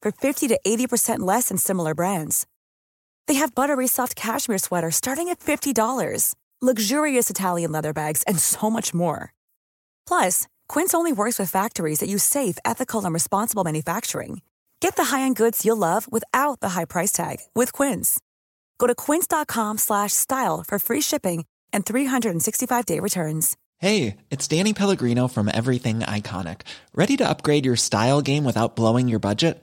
for 50 to 80% less than similar brands. They have buttery soft cashmere sweaters starting at $50, luxurious Italian leather bags, and so much more. Plus, Quince only works with factories that use safe, ethical, and responsible manufacturing. Get the high-end goods you'll love without the high price tag with Quince. Go to quince.com/style for free shipping and 365-day returns. Hey, it's Danny Pellegrino from Everything Iconic. Ready to upgrade your style game without blowing your budget?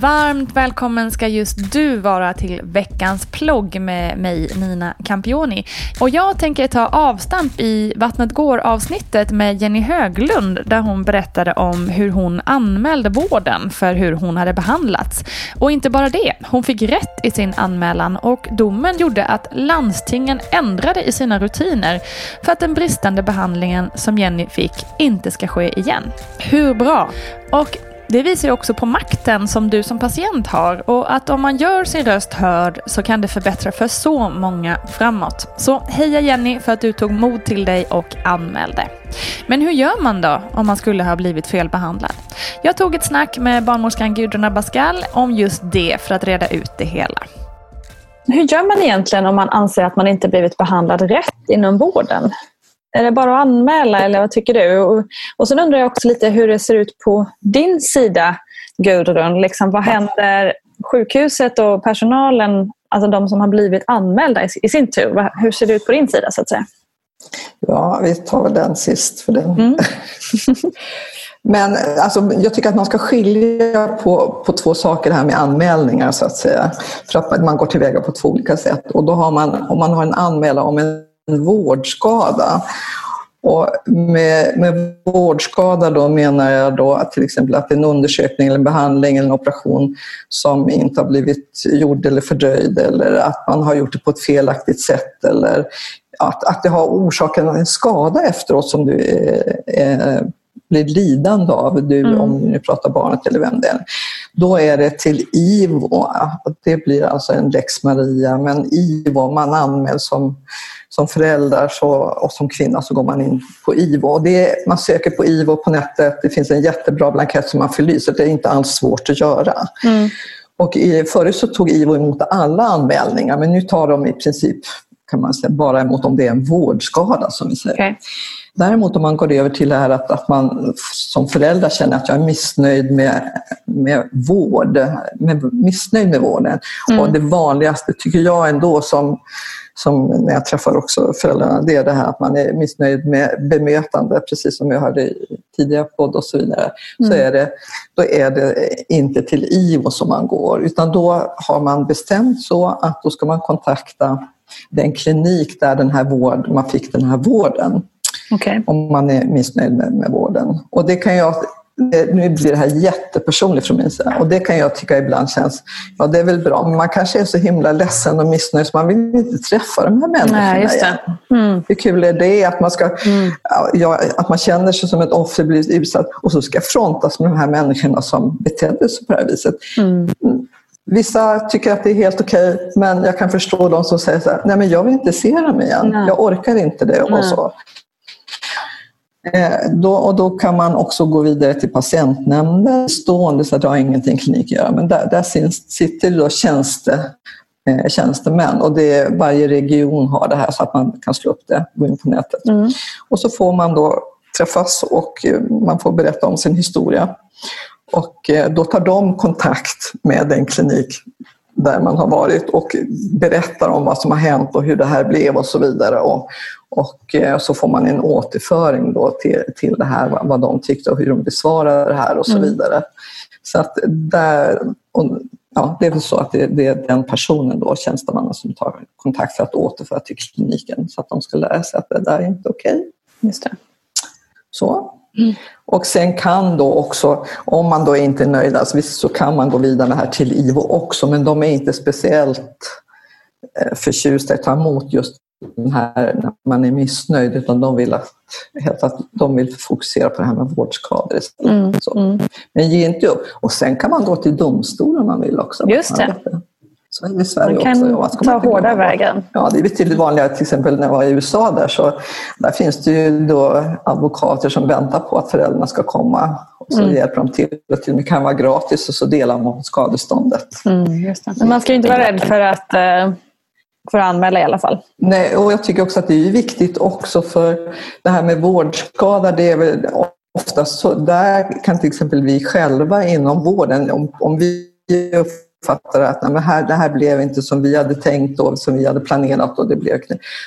Varmt välkommen ska just du vara till veckans plogg med mig Nina Campioni. Och jag tänker ta avstamp i Vattnet går avsnittet med Jenny Höglund där hon berättade om hur hon anmälde vården för hur hon hade behandlats. Och inte bara det, hon fick rätt i sin anmälan och domen gjorde att landstingen ändrade i sina rutiner för att den bristande behandlingen som Jenny fick inte ska ske igen. Hur bra? Och det visar ju också på makten som du som patient har och att om man gör sin röst hörd så kan det förbättra för så många framåt. Så heja Jenny för att du tog mod till dig och anmälde. Men hur gör man då om man skulle ha blivit felbehandlad? Jag tog ett snack med barnmorskan Gudrun Abascal om just det för att reda ut det hela. Hur gör man egentligen om man anser att man inte blivit behandlad rätt inom vården? Är det bara att anmäla eller vad tycker du? Och, och sen undrar jag också lite hur det ser ut på din sida Gudrun. Liksom, vad händer sjukhuset och personalen, alltså de som har blivit anmälda i, i sin tur? Hur ser det ut på din sida så att säga? Ja, vi tar väl den sist för den. Mm. Men alltså, jag tycker att man ska skilja på, på två saker här med anmälningar så att säga. För att man går tillväga på två olika sätt. Och då har man, om man har en anmälan om en en vårdskada. Och med, med vårdskada då menar jag då att till exempel att en undersökning eller en behandling eller en operation som inte har blivit gjord eller fördröjd eller att man har gjort det på ett felaktigt sätt eller att, att det har orsakat en skada efteråt som du är, är, blir lidande av, du, mm. om du nu pratar barnet eller vem det är. Då är det till IVO. Det blir alltså en lex Maria, men IVO, man anmäls som som förälder så, och som kvinna så går man in på IVO. Det, man söker på IVO på nätet, det finns en jättebra blankett som man fyller så det är inte alls svårt att göra. Mm. Och i, förut så tog IVO emot alla anmälningar men nu tar de i princip kan man säga, bara emot om det är en vårdskada som vi säger. Okay. Däremot om man går över till det här att, att man som förälder känner att jag är missnöjd med, med vård, med, missnöjd med vården. Mm. Och det vanligaste tycker jag ändå som, som när jag träffar också föräldrarna, det är det här att man är missnöjd med bemötande, precis som jag hörde i tidigare podd och så vidare. Mm. Så är det, då är det inte till IVO som man går, utan då har man bestämt så att då ska man kontakta den klinik där den här vård, man fick den här vården. Okay. Om man är missnöjd med, med vården. Och det kan jag nu blir det här jättepersonligt från min sida och det kan jag tycka ibland känns, ja det är väl bra, men man kanske är så himla ledsen och missnöjd så man vill inte träffa de här människorna Nej, just det. Mm. Hur kul är det att man, ska, mm. ja, att man känner sig som ett offer, blir utsatt och så ska frontas med de här människorna som betedde sig på det här viset. Mm. Vissa tycker att det är helt okej, okay, men jag kan förstå de som säger så här, nej men jag vill inte se dem igen, nej. jag orkar inte det. Och så. Eh, då, och då kan man också gå vidare till patientnämnden stående, så att det har ingenting klinik att göra. Men där, där sitter då tjänste, eh, tjänstemän och det varje region har det här så att man kan slå upp det, gå in på nätet. Mm. Och så får man då träffas och eh, man får berätta om sin historia. Och då tar de kontakt med den klinik där man har varit och berättar om vad som har hänt och hur det här blev och så vidare. Och, och eh, så får man en återföring då till, till det här, vad de tyckte och hur de besvarade det här och så mm. vidare. Så att där, och, ja, det är väl så att det, det, är den personen då, tjänstemannen, som tar kontakt för att återföra till kliniken så att de ska lära sig att det där är inte okej. Okay. Just det. Så. Mm. Och sen kan då också, om man då inte är nöjd, alltså visst så kan man gå vidare här till IVO också, men de är inte speciellt eh, förtjusta i att ta emot just den här när man är missnöjd, utan de vill, att, helt att de vill fokusera på det här med vårdskador Mm. Så. Mm. Men ge inte upp. Och sen kan man gå till domstol om man vill också. Just det. Så det i Sverige man kan också. ta hårda vägen. Ja, det är betydligt vanligare till exempel när jag var i USA där så där finns det ju då advokater som väntar på att föräldrarna ska komma och så mm. hjälper de till. Och till och med kan vara gratis och så delar man skadeståndet. Mm, Men man ska inte vara rädd för att eh, för att anmäla i alla fall. Nej, och jag tycker också att det är viktigt också för det här med vårdskada, det är väl oftast så, där kan till exempel vi själva inom vården, om, om vi uppfattar att nej, men här, det här blev inte som vi hade tänkt och som vi hade planerat och det blev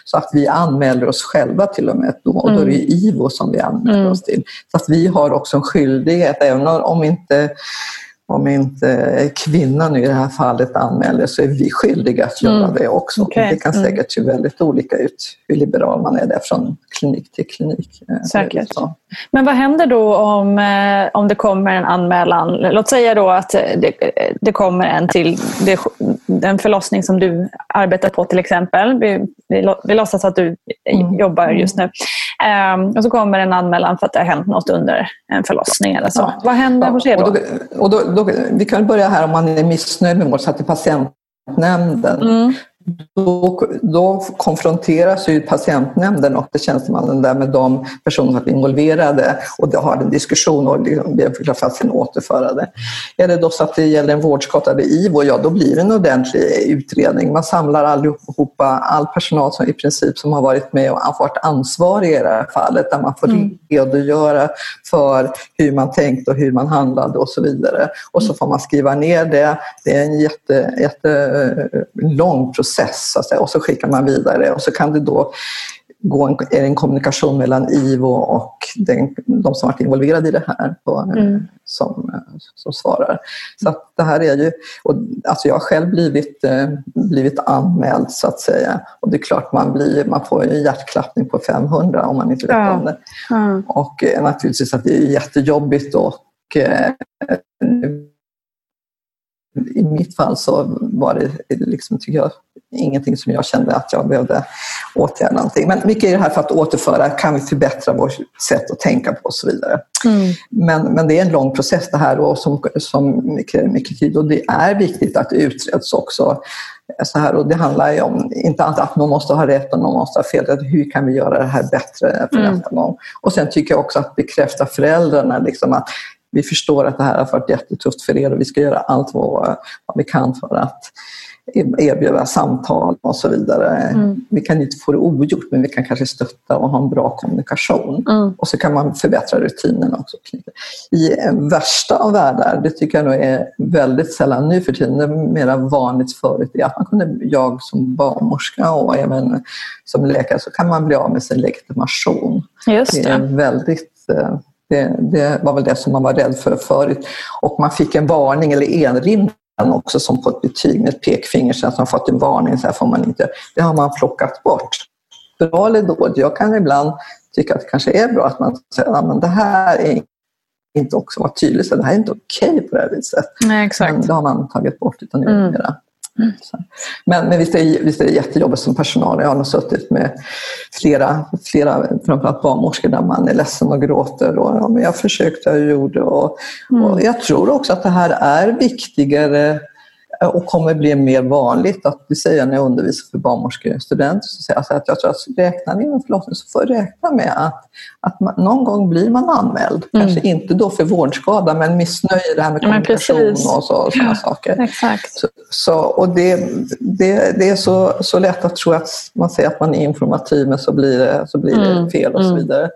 så att vi anmäler oss själva till och med då, och då är det mm. IVO som vi anmäler mm. oss till. Så att vi har också en skyldighet, även om inte om inte kvinnan i det här fallet anmäler så är vi skyldiga att göra mm. det också. Okay. Det kan mm. säkert se väldigt olika ut hur liberal man är där från klinik till klinik. Eh, säkert. Men vad händer då om, eh, om det kommer en anmälan? Låt säga då att det, det kommer en till det, den förlossning som du arbetar på till exempel. Vi, vi, vi låtsas att du mm. jobbar just nu. Um, och så kommer en anmälan för att det har hänt något under en förlossning eller så. Ja. Vad händer ja. hos er då? Och då, och då, då? Vi kan börja här om man är missnöjd med vård, så att är patientnämnden. Mm. Då, då konfronteras ju patientnämnden och tjänstemannen där med de personer som är involverade och har en diskussion och liksom ber för att sen återföra det. Är det då så att det gäller en vårdskadad IVO, ja då blir det en ordentlig utredning. Man samlar allihopa, all personal som i princip som har varit med och varit ansvarig i det här fallet där man får mm. redogöra för hur man tänkt och hur man handlade och så vidare. Och så får man skriva ner det. Det är en jätte, jätte lång process process så och så skickar man vidare och så kan det då gå en, en kommunikation mellan IVO och den, de som varit involverade i det här på, mm. som, som svarar. Så att det här är ju, och, alltså jag har själv blivit, eh, blivit anmäld så att säga och det är klart man, blir, man får en hjärtklappning på 500 om man inte vet ja. om det. Mm. Och eh, naturligtvis att det är jättejobbigt och eh, i mitt fall så var det liksom, tycker jag, ingenting som jag kände att jag behövde åtgärda någonting. Men mycket är det här för att återföra, kan vi förbättra vårt sätt att tänka på och så vidare. Mm. Men, men det är en lång process det här och som, som mycket, mycket tid och det är viktigt att det utreds också. Så här, och det handlar ju om, inte att någon måste ha rätt och någon måste ha fel, utan hur kan vi göra det här bättre för mm. nästa gång? Och sen tycker jag också att bekräfta föräldrarna liksom att vi förstår att det här har varit jättetufft för er och vi ska göra allt vad, vad vi kan för att erbjuda samtal och så vidare. Mm. Vi kan inte få det ogjort men vi kan kanske stötta och ha en bra kommunikation. Mm. Och så kan man förbättra rutinerna också. I värsta av världar, det tycker jag nog är väldigt sällan nu för tiden, det är mer vanligt förut, är att man kunde, jag som barnmorska och även som läkare så kan man bli av med sin legitimation. Just det. det är väldigt eh, det, det, var väl det som man var rädd för förut. Och man fick en varning eller erinran också som på ett betyg med ett pekfinger sen som fått en varning, så här får man inte. Det har man plockat bort. Bra eller dåligt? Jag kan ibland tycka att det kanske är bra att man säger att det här är inte också vara tydligt, så det här är inte okej okay på det här viset. Nej, exakt. Men det har man tagit bort. Utan mm. Mm. Men, men visst, är visst är det jättejobbigt som personal. Jag har nog suttit med flera, flera framförallt barnmorskor där man är ledsen och gråter. Och, ja, men jag försökte, jag gjorde. Och, mm. och jag tror också att det här är viktigare och kommer bli mer vanligt. Att det säger när jag undervisar för barnmorskestudenter, så säger jag att jag tror att räknar ni med förlossning så får räkna med att, att man, någon gång blir man anmäld. Mm. Kanske inte då för vårdskada men missnöje, det här med kommunikation och så, och sådana ja, saker. Exakt. Så, så, och det, det, det är så, så lätt att tro att man säger att man är informativ men så blir det, så blir det mm. fel och så mm. vidare.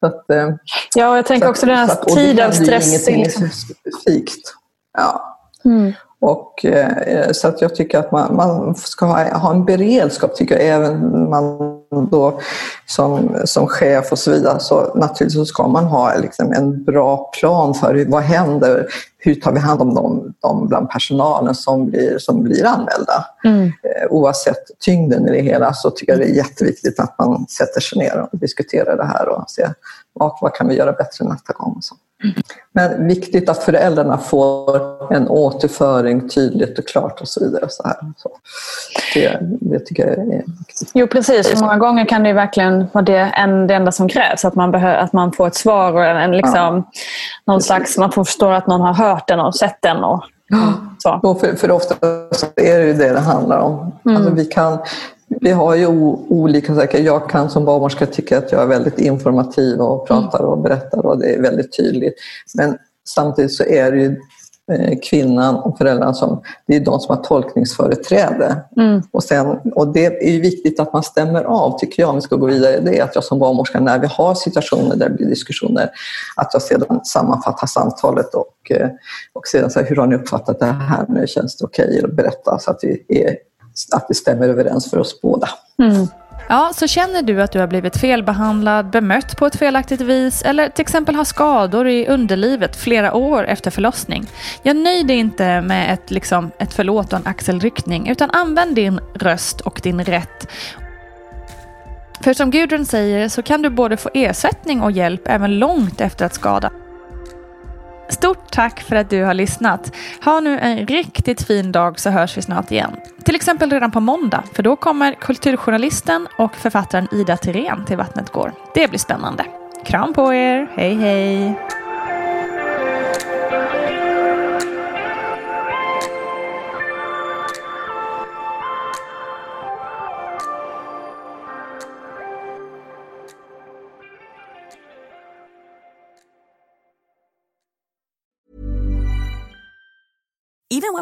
Så att, eh, ja, jag tänker också den här tiden av stress. Det är ingenting specifikt. Ja. Mm. Och, eh, så att jag tycker att man, man ska ha, ha, en beredskap, tycker jag, även man då som, som chef och så vidare. Så naturligtvis ska man ha liksom en bra plan för vad händer, hur tar vi hand om dem, dem bland personalen som blir, som blir anmälda. Mm. Eh, oavsett tyngden i det hela så tycker jag det är jätteviktigt att man sätter sig ner och diskuterar det här och ser vad, vad kan vi göra bättre nästa gång. Och så. Men viktigt att föräldrarna får en återföring tydligt och klart och så vidare. Så här. Så det, det tycker jag är viktigt. Jo precis, många gånger kan det verkligen vara det, en, det enda som krävs. Att man, behör, att man får ett svar och en, liksom, ja, någon slags, man får förstå att någon har hört den och sett den. Och, så. För, för ofta är det ju det det handlar om. Mm. Alltså vi kan vi har ju olika saker. Jag kan som barnmorska tycka att jag är väldigt informativ och pratar och berättar och det är väldigt tydligt. Men samtidigt så är det ju eh, kvinnan och föräldrarna som, det är de som har tolkningsföreträde. Mm. Och, sen, och det är viktigt att man stämmer av, tycker jag, om vi ska gå vidare, det är att jag som barnmorska, när vi har situationer där det blir diskussioner, att jag sedan sammanfattar samtalet och, eh, och sedan säger hur har ni uppfattat det här nu, känns det okej okay? att berätta så att vi är att det stämmer överens för oss båda. Mm. Ja, så känner du att du har blivit felbehandlad, bemött på ett felaktigt vis eller till exempel har skador i underlivet flera år efter förlossning. Jag nöj dig inte med ett, liksom, ett förlåt och en axelryckning utan använd din röst och din rätt. För som Gudrun säger så kan du både få ersättning och hjälp även långt efter att skada Stort tack för att du har lyssnat. Ha nu en riktigt fin dag så hörs vi snart igen. Till exempel redan på måndag, för då kommer kulturjournalisten och författaren Ida Tirén till Vattnet går. Det blir spännande. Kram på er, hej hej!